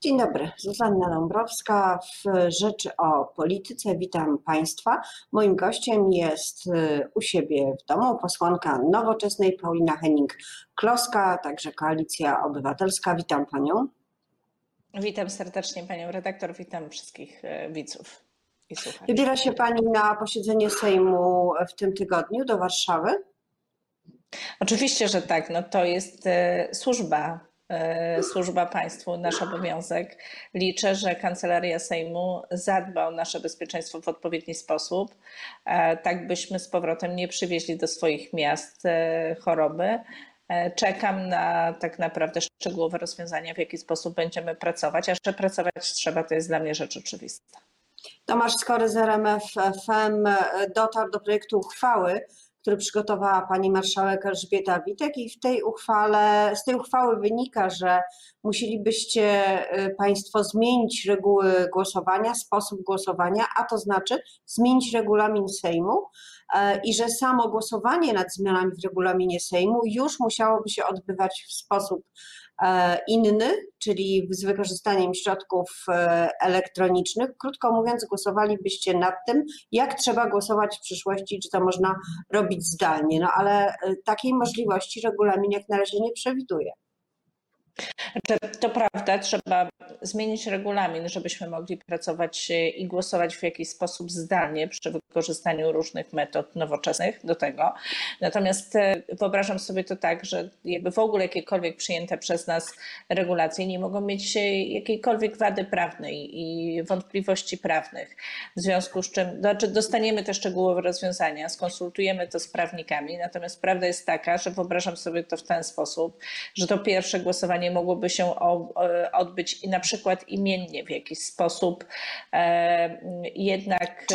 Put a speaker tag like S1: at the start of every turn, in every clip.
S1: Dzień dobry, Zuzanna Dąbrowska w Rzeczy o Polityce. Witam Państwa. Moim gościem jest y, u siebie w domu posłanka nowoczesnej Paulina Henning-Kloska, także Koalicja Obywatelska. Witam Panią.
S2: Witam serdecznie Panią redaktor, witam wszystkich y, widzów i słuchaczy.
S1: Wybiera się Pani na posiedzenie Sejmu w tym tygodniu do Warszawy?
S2: Oczywiście, że tak. No to jest y, służba służba państwu, nasz obowiązek. Liczę, że Kancelaria Sejmu zadba o nasze bezpieczeństwo w odpowiedni sposób, e, tak byśmy z powrotem nie przywieźli do swoich miast e, choroby. Czekam na tak naprawdę szczegółowe rozwiązania, w jaki sposób będziemy pracować, a że pracować trzeba, to jest dla mnie rzecz oczywista.
S1: Tomasz Skory z RMF FM dotarł do projektu uchwały, który przygotowała pani marszałek Elżbieta Witek i w tej uchwale, z tej uchwały wynika, że musielibyście y, państwo zmienić reguły głosowania, sposób głosowania, a to znaczy zmienić regulamin Sejmu e, i że samo głosowanie nad zmianami w regulaminie Sejmu już musiałoby się odbywać w sposób inny, czyli z wykorzystaniem środków e, elektronicznych. Krótko mówiąc, głosowalibyście nad tym, jak trzeba głosować w przyszłości, czy to można robić zdalnie. No ale e, takiej możliwości regulamin jak na razie nie przewiduje.
S2: To prawda, trzeba zmienić regulamin, żebyśmy mogli pracować i głosować w jakiś sposób zdalnie przy wykorzystaniu różnych metod nowoczesnych do tego. Natomiast e, wyobrażam sobie to tak, że jakby w ogóle jakiekolwiek przyjęte przez nas regulacje nie mogą mieć jakiejkolwiek wady prawnej i wątpliwości prawnych. W związku z czym znaczy dostaniemy te szczegółowe rozwiązania, skonsultujemy to z prawnikami, natomiast prawda jest taka, że wyobrażam sobie to w ten sposób, że to pierwsze głosowanie mogłoby się odbyć i na przykład imiennie w jakiś sposób e, jednak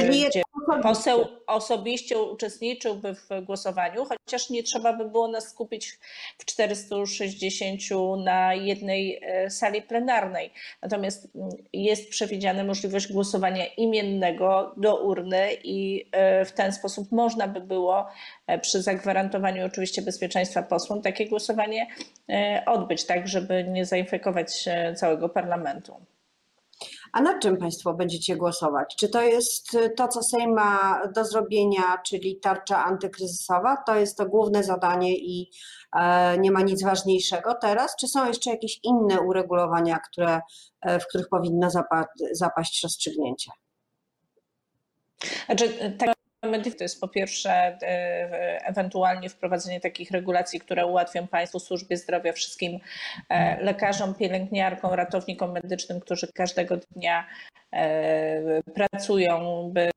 S2: poseł osobiście uczestniczyłby w głosowaniu, chociaż nie trzeba by było nas skupić w 460 na jednej e, sali plenarnej. Natomiast mm, jest przewidziana możliwość głosowania imiennego do urny i e, w ten sposób można by było przy zagwarantowaniu oczywiście bezpieczeństwa posłom takie głosowanie odbyć, tak żeby nie zainfekować całego parlamentu.
S1: A nad czym Państwo będziecie głosować? Czy to jest to, co Sejm ma do zrobienia, czyli tarcza antykryzysowa? To jest to główne zadanie i e, nie ma nic ważniejszego teraz? Czy są jeszcze jakieś inne uregulowania, które, e, w których powinno zapaść rozstrzygnięcie?
S2: Znaczy, tak to jest po pierwsze e, ewentualnie wprowadzenie takich regulacji, które ułatwią Państwu, służbie zdrowia, wszystkim e, lekarzom, pielęgniarkom, ratownikom medycznym, którzy każdego dnia e, pracują, by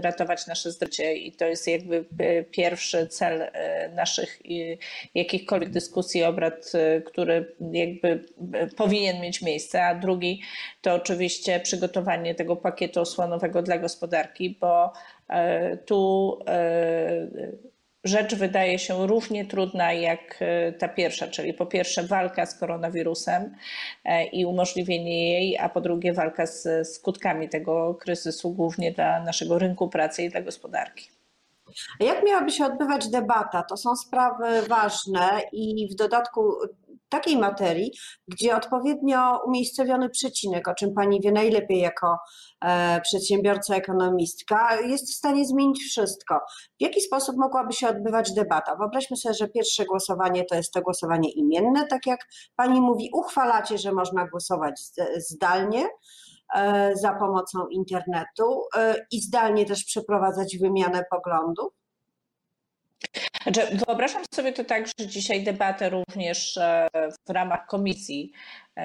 S2: ratować nasze zdrowie i to jest jakby y, pierwszy cel y, naszych jakichkolwiek dyskusji, obrad, który jakby powinien mieć miejsce, a drugi to oczywiście przygotowanie tego pakietu osłonowego dla gospodarki, bo tu rzecz wydaje się równie trudna jak e, ta pierwsza, czyli po pierwsze walka z koronawirusem e, i umożliwienie jej, a po drugie walka z skutkami tego kryzysu, głównie dla naszego rynku pracy i dla gospodarki.
S1: Jak miałaby się odbywać debata? To są sprawy ważne i w dodatku takiej materii, gdzie odpowiednio umiejscowiony przecinek, o czym pani wie najlepiej jako e, przedsiębiorca, ekonomistka, jest w stanie zmienić wszystko. W jaki sposób mogłaby się odbywać debata? Wyobraźmy sobie, że pierwsze głosowanie to jest to głosowanie imienne, tak jak pani mówi, uchwalacie, że można głosować zdalnie e, za pomocą internetu e, i zdalnie też przeprowadzać wymianę poglądów.
S2: Znaczy, wyobrażam sobie to tak, że dzisiaj debatę również e, w ramach komisji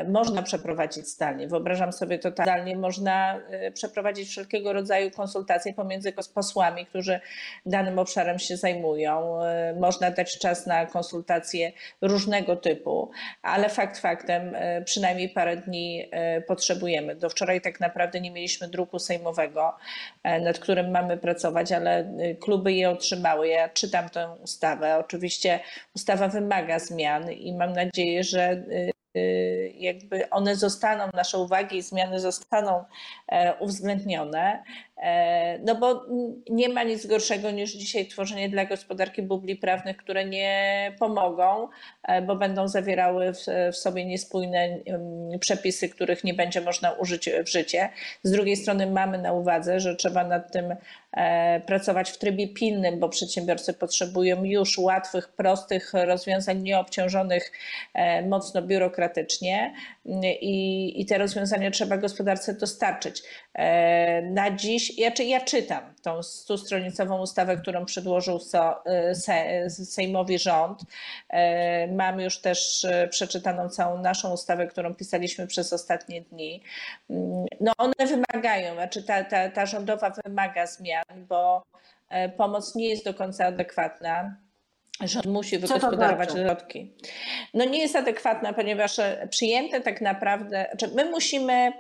S2: można przeprowadzić zdalnie. Wyobrażam sobie to tak. Zdalnie można e, przeprowadzić wszelkiego rodzaju konsultacje pomiędzy posłami, którzy danym obszarem się zajmują. E, można dać czas na konsultacje różnego typu, ale fakt faktem przynajmniej parę dni potrzebujemy. Do wczoraj tak naprawdę nie mieliśmy druku sejmowego, nad którym mamy pracować, ale kluby je otrzymały. Ja czytam tę ustawę. Oczywiście ustawa wymaga zmian i mam nadzieję, że jakby one zostaną, nasze uwagi i zmiany zostaną e, uwzględnione. E, no bo nie ma nic gorszego niż dzisiaj tworzenie dla gospodarki bubli prawnych, które nie pomogą, e, bo będą zawierały w, sobie niespójne przepisy, których nie będzie można użyć w życie. Z drugiej strony mamy na uwadze, że trzeba nad tym pracować w trybie pilnym, bo przedsiębiorcy potrzebują już łatwych, prostych rozwiązań, nieobciążonych mocno biurokratycznie i, i te rozwiązania trzeba gospodarce dostarczyć. Na dziś ja, ja czytam tą stustronicową ustawę, którą przedłożył y, se, Sejmowi rząd. E, mam już też e, przeczytaną całą naszą ustawę, którą pisaliśmy przez ostatnie dni. Mm, no one wymagają, znaczy ta, ta, ta rządowa wymaga zmian, bo e, pomoc nie jest do końca adekwatna. Rząd musi wygospodarować znaczy? środki. No nie jest adekwatna, ponieważ przyjęte tak naprawdę, znaczy my musimy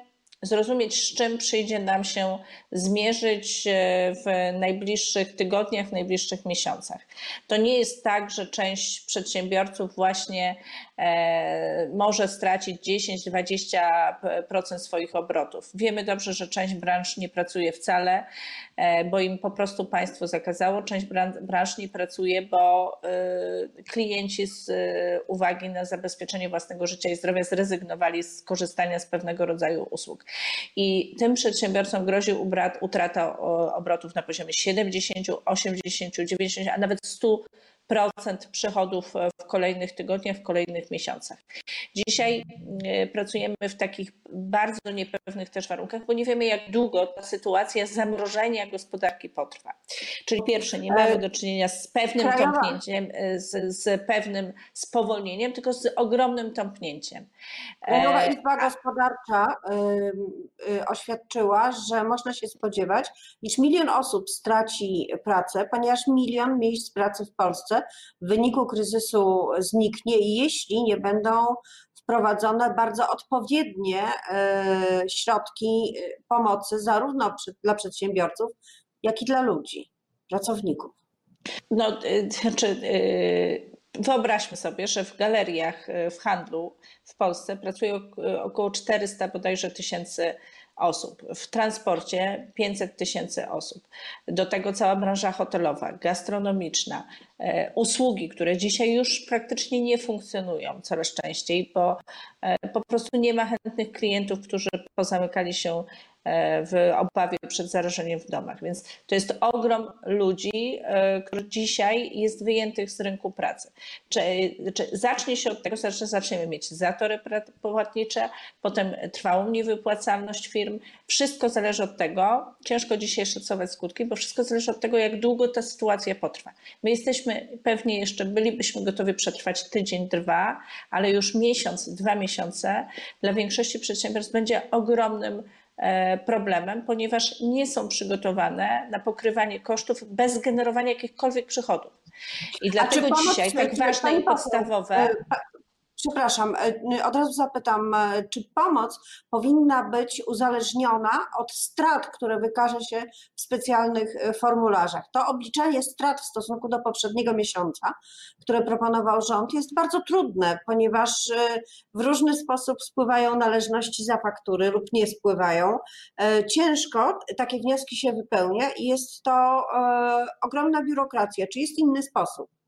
S2: zrozumieć, z czym przyjdzie nam się zmierzyć e, w najbliższych tygodniach, w najbliższych miesiącach. To nie jest tak, że część przedsiębiorców właśnie e, może stracić 10-20% swoich obrotów. Wiemy dobrze, że część branż nie pracuje wcale, e, bo im po prostu państwo zakazało, część branż nie pracuje, bo klienci z uwagi na zabezpieczenie własnego życia i zdrowia zrezygnowali z korzystania z pewnego rodzaju usług. I tym przedsiębiorcom grozi utrata obrotów na poziomie 70, 80, 90, a nawet 100 procent przychodów w kolejnych tygodniach, w kolejnych miesiącach. Dzisiaj e, pracujemy w takich bardzo niepewnych też warunkach, bo nie wiemy, jak długo ta sytuacja zamrożenia gospodarki potrwa. Czyli pierwsze, nie mamy do czynienia z pewnym tąpnięciem, e, z, z pewnym spowolnieniem, tylko z ogromnym tąpnięciem.
S1: Krajowa e, Izba Gospodarcza oświadczyła, że można się spodziewać, iż milion osób straci pracę, ponieważ milion miejsc pracy w Polsce w wyniku kryzysu zniknie jeśli nie będą wprowadzone bardzo odpowiednie e, środki e, pomocy zarówno dla przedsiębiorców, jak i dla ludzi, pracowników.
S2: No, e, znaczy, wyobraźmy sobie, że w galeriach, w handlu w Polsce pracuje około 400 bodajże tysięcy osób, w transporcie 500 tysięcy osób, do tego cała branża hotelowa, gastronomiczna, e, usługi, które dzisiaj już praktycznie nie funkcjonują coraz częściej, bo e, po prostu nie ma chętnych klientów, którzy pozamykali się w obawie przed zarażeniem w domach. Więc to jest ogrom ludzi, e, który dzisiaj jest wyjętych z rynku pracy. Czy, czy zacznie się od tego, że zaczniemy mieć zatory płatnicze, potem trwałą niewypłacalność firm. Wszystko zależy od tego, ciężko dzisiaj szacować skutki, bo wszystko zależy od tego, jak długo ta sytuacja potrwa. My jesteśmy pewnie jeszcze, bylibyśmy gotowi przetrwać tydzień, dwa, ale już miesiąc, dwa miesiące dla większości przedsiębiorstw będzie ogromnym E, problemem, ponieważ nie są przygotowane na pokrywanie kosztów bez generowania jakichkolwiek przychodów. I dlatego dzisiaj tak ważne i podstawowe.
S1: Przepraszam, e, od razu zapytam, e, czy pomoc powinna być uzależniona od strat, które wykaże się w specjalnych e, formularzach? To obliczenie strat w stosunku do poprzedniego miesiąca, które proponował rząd, jest bardzo trudne, ponieważ w różny sposób spływają należności za faktury lub nie spływają. Ciężko takie wnioski się wypełnia i jest to ogromna biurokracja. Czy jest inny sposób?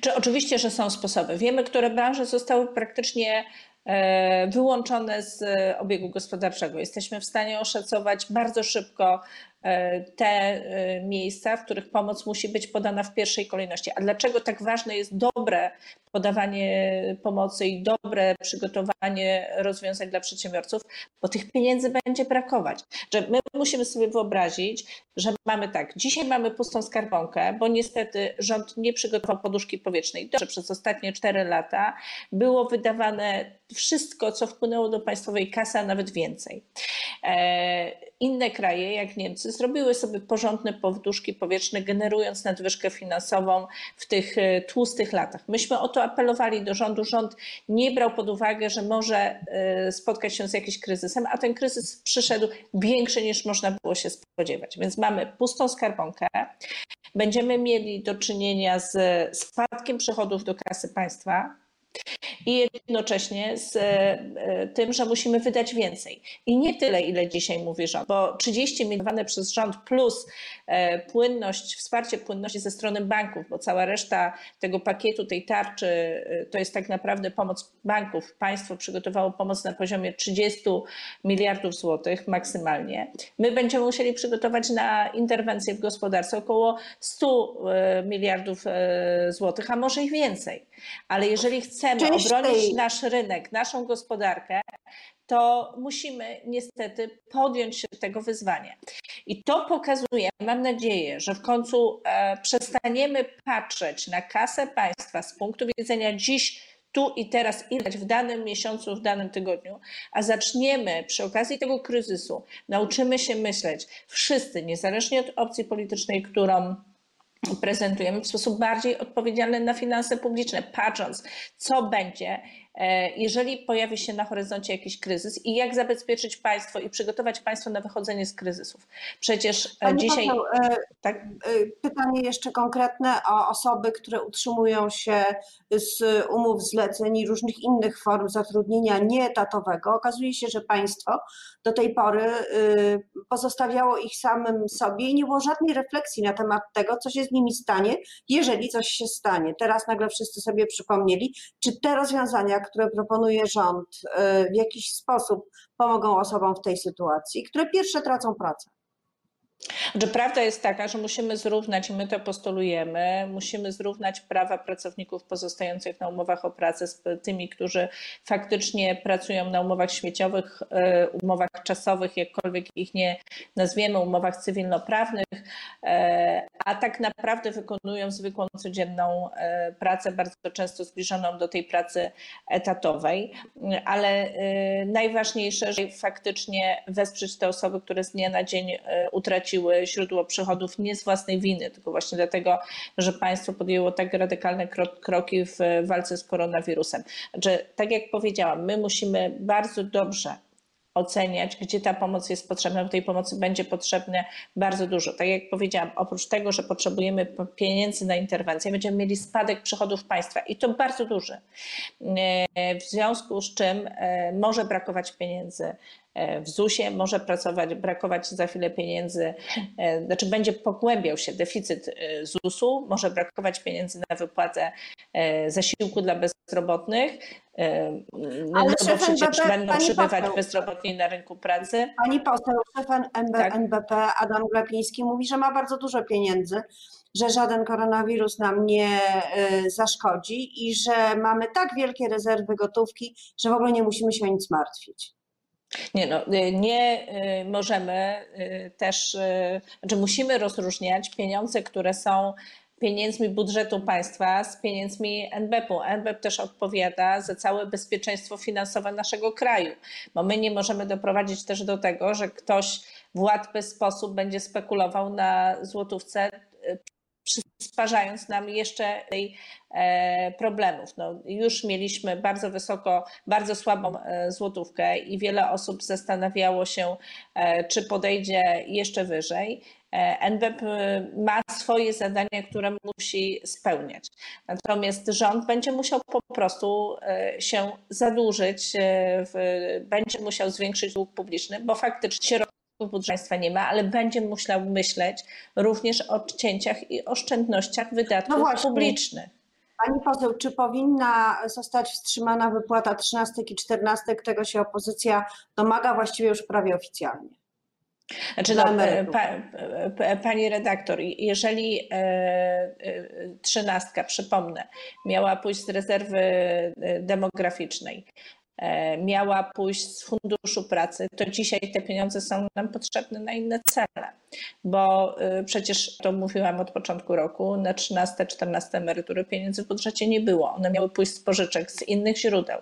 S2: Czy oczywiście, że są sposoby. Wiemy, które branże zostały praktycznie e, wyłączone z obiegu gospodarczego. Jesteśmy w stanie oszacować bardzo szybko te e, miejsca, w których pomoc musi być podana w pierwszej kolejności. A dlaczego tak ważne jest dobre podawanie pomocy i dobre przygotowanie rozwiązań dla przedsiębiorców, bo tych pieniędzy będzie brakować. Że my musimy sobie wyobrazić, że mamy tak, dzisiaj mamy pustą skarbonkę, bo niestety rząd nie przygotował poduszki powietrznej. Dobrze, przez ostatnie 4 lata było wydawane wszystko, co wpłynęło do państwowej kasy, a nawet więcej. Inne kraje, jak Niemcy, zrobiły sobie porządne poduszki powietrzne, generując nadwyżkę finansową w tych e, tłustych latach. Myśmy o to apelowali do rządu. Rząd nie brał pod uwagę, że może e, spotkać się z jakimś kryzysem, a ten kryzys przyszedł większy niż można było się spodziewać. Więc mamy pustą skarbonkę. Będziemy mieli do czynienia z spadkiem przychodów do kasy państwa I jednocześnie z e, tym, że musimy wydać więcej. I nie tyle, ile dzisiaj mówi rząd, bo 30 milionowane przez rząd plus e, płynność, wsparcie płynności ze strony banków, bo cała reszta tego pakietu, tej tarczy, e, to jest tak naprawdę pomoc banków. Państwo przygotowało pomoc na poziomie 30 miliardów złotych maksymalnie. My będziemy musieli przygotować na interwencję w gospodarce około 100 miliardów złotych, a może i więcej. Ale jeżeli chcemy Część obronić tej... nasz rynek, naszą gospodarkę, to musimy niestety podjąć się tego wyzwania. I to pokazuje, mam nadzieję, że w końcu e, przestaniemy patrzeć na kasę państwa z punktu widzenia dziś tu i teraz, w danym miesiącu, w danym tygodniu, a zaczniemy przy okazji tego kryzysu, nauczymy się myśleć wszyscy, niezależnie od opcji politycznej, którą prezentujemy w sposób bardziej odpowiedzialny na finanse publiczne, patrząc, co będzie, e, jeżeli pojawi się na horyzoncie jakiś kryzys i jak zabezpieczyć państwo i przygotować państwo na wychodzenie z kryzysów. Przecież e, Pani dzisiaj. Paweł,
S1: tak? Pytanie jeszcze konkretne o osoby, które utrzymują się z umów zleceń i różnych innych form zatrudnienia nieetatowego. Okazuje się, że państwo do tej pory pozostawiało ich samym sobie i nie było żadnej refleksji na temat tego, co się z nimi stanie, jeżeli coś się stanie. Teraz nagle wszyscy sobie przypomnieli, czy te rozwiązania, które proponuje rząd, y, w jakiś sposób pomogą osobom w tej sytuacji, które pierwsze tracą pracę.
S2: Że prawda jest taka, że musimy zrównać, i my to postulujemy, musimy zrównać prawa pracowników pozostających na umowach o pracę z tymi, którzy faktycznie pracują na umowach śmieciowych, e, umowach czasowych, jakkolwiek ich nie nazwiemy, umowach cywilnoprawnych, e, a tak naprawdę wykonują zwykłą codzienną e, pracę, bardzo często zbliżoną do tej pracy etatowej. Ale najważniejsze, że faktycznie wesprzeć te osoby, które z dnia na dzień utraciły straciły źródło przychodów nie z własnej winy, tylko właśnie dlatego, że państwo podjęło tak radykalne kroki w walce z koronawirusem. Że tak jak powiedziałam, my musimy bardzo dobrze oceniać, gdzie ta pomoc jest potrzebna, bo tej pomocy będzie potrzebne bardzo dużo. Tak jak powiedziałam, oprócz tego, że potrzebujemy pieniędzy na interwencję, będziemy mieli spadek przychodów państwa i to bardzo duży. E, w związku z czym e, może brakować pieniędzy w ZUS-ie może pracować, brakować za chwilę pieniędzy, e, znaczy będzie pogłębiał się deficyt e, ZUS-u, może brakować pieniędzy na wypłatę zasiłku dla bezrobotnych, Ale no bo przecież będą przybywać poseł, bezrobotni na rynku pracy.
S1: Pani poseł, szef NB, tak? NBP Adam Glapiński mówi, że ma bardzo dużo pieniędzy, że żaden koronawirus nam nie zaszkodzi i że mamy tak wielkie rezerwy gotówki, że w ogóle nie musimy się o nic martwić.
S2: Nie, no, y, nie y, możemy y, też, znaczy musimy rozróżniać pieniądze, które są pieniędzmi budżetu państwa z pieniędzmi NBP-u. NBP też odpowiada za całe bezpieczeństwo finansowe naszego kraju, bo my nie możemy doprowadzić też do tego, że ktoś w łatwy sposób będzie spekulował na złotówce przysparzając nam jeszcze e, problemów. No, już mieliśmy bardzo wysoko, bardzo słabą e, złotówkę i wiele osób zastanawiało się, e, czy podejdzie jeszcze wyżej. NBP ma swoje zadania, które musi spełniać. Natomiast rząd będzie musiał po prostu się zadłużyć, będzie musiał zwiększyć dług publiczny, bo faktycznie budżetu państwa nie ma, ale będzie musiał myśleć również o cięciach i oszczędnościach wydatków no publicznych.
S1: Pani poseł, czy powinna zostać wstrzymana wypłata trzynastek i czternastek? Tego się opozycja domaga właściwie już prawie oficjalnie.
S2: Znaczy, no, pa, pa, pani redaktor, jeżeli e, e, trzynastka, przypomnę, miała pójść z rezerwy e, demograficznej, E, miała pójść z funduszu pracy, to dzisiaj te pieniądze są nam potrzebne na inne cele. Bo y, przecież to mówiłam od początku roku, na 13-14 emerytury pieniędzy w budżecie nie było. One miały pójść z pożyczek z innych źródeł.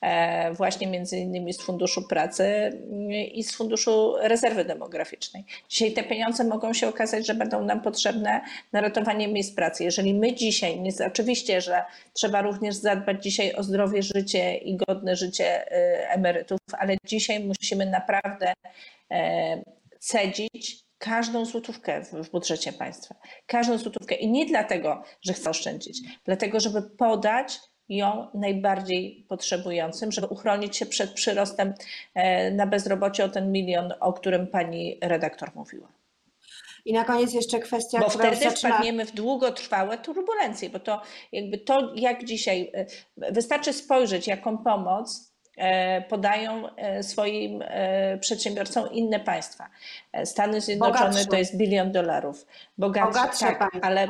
S2: E, właśnie między innymi z Funduszu Pracy mm, i z Funduszu Rezerwy Demograficznej. Dzisiaj te pieniądze mogą się okazać, że będą nam potrzebne na ratowanie miejsc pracy. Jeżeli my dzisiaj, oczywiście, że trzeba również zadbać dzisiaj o zdrowie, życie i godne życie y, emerytów, ale dzisiaj musimy naprawdę e, cedzić każdą złotówkę w budżecie państwa. Każdą złotówkę. I nie dlatego, że chcę oszczędzić, dlatego, żeby podać ją najbardziej potrzebującym, żeby uchronić się przed przyrostem e, na bezrobocie o ten milion, o którym pani redaktor mówiła.
S1: I na koniec jeszcze kwestia,
S2: bo wtedy
S1: zaczyna...
S2: wpadniemy w długotrwałe turbulencje, bo to jakby to, jak dzisiaj, e, wystarczy spojrzeć, jaką pomoc e, podają swoim przedsiębiorcom inne państwa. Stany Zjednoczone Bogatsze. to jest bilion dolarów. Bogatsze, Bogatsze tak, ale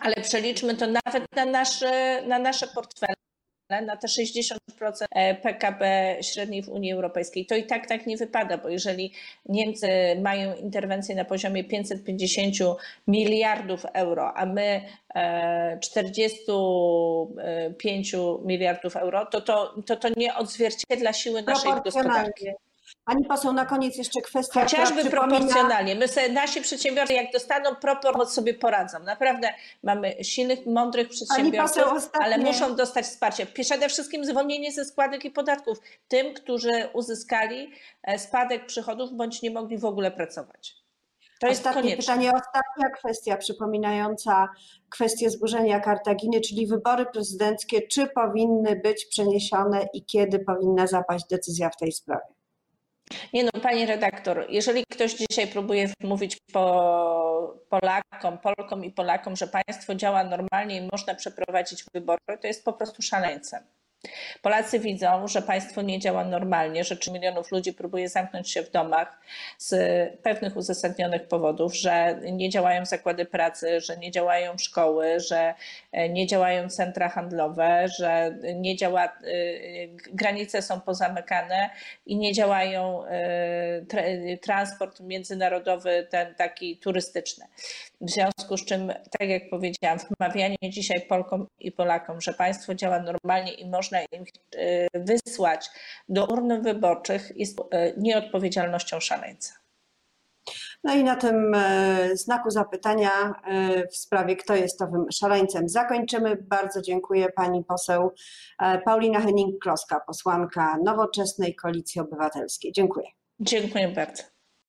S2: ale przeliczmy to nawet na nasze, na nasze portfele na te 60% PKB średniej w Unii Europejskiej. To i tak tak nie wypada, bo jeżeli Niemcy mają interwencję na poziomie 550 miliardów euro, a my 45 e, miliardów euro, to to, to, to nie odzwierciedla siły naszej gospodarki.
S1: Pani poseł, na koniec jeszcze kwestia.
S2: Chociażby przypomina... proporcjonalnie. My sobie, nasi przedsiębiorcy, jak dostaną propor, sobie poradzą. Naprawdę mamy silnych, mądrych przedsiębiorców, ostatnie... ale muszą dostać wsparcie. Przede wszystkim zwolnienie ze składek i podatków tym, którzy uzyskali e, spadek przychodów bądź nie mogli w ogóle pracować.
S1: To jest Ostatnie konieczne. pytanie, ostatnia kwestia przypominająca kwestię zburzenia Kartaginy, czyli wybory prezydenckie. Czy powinny być przeniesione i kiedy powinna zapaść decyzja w tej sprawie?
S2: Nie no, pani redaktor, jeżeli ktoś dzisiaj próbuje mówić po Polakom, Polkom i Polakom, że państwo działa normalnie i można przeprowadzić wybory, to jest po prostu szaleńcem. Polacy widzą, że państwo nie działa normalnie, że 3 milionów ludzi próbuje zamknąć się w domach z pewnych uzasadnionych powodów, że nie działają zakłady pracy, że nie działają szkoły, że e, nie działają centra handlowe, że nie działa, e, granice są pozamykane i nie działają e, transport międzynarodowy, ten taki turystyczny. W związku z czym, tak jak powiedziałam, wmawianie dzisiaj Polkom i Polakom, że państwo działa normalnie i można im e, wysłać do urn wyborczych, jest e, nieodpowiedzialnością szaleńca.
S1: No i na tym e, znaku zapytania w sprawie, kto jest owym szaleńcem, zakończymy. Bardzo dziękuję pani poseł Paulina Henning-Kloska, posłanka Nowoczesnej Koalicji Obywatelskiej. Dziękuję.
S2: Dziękuję bardzo.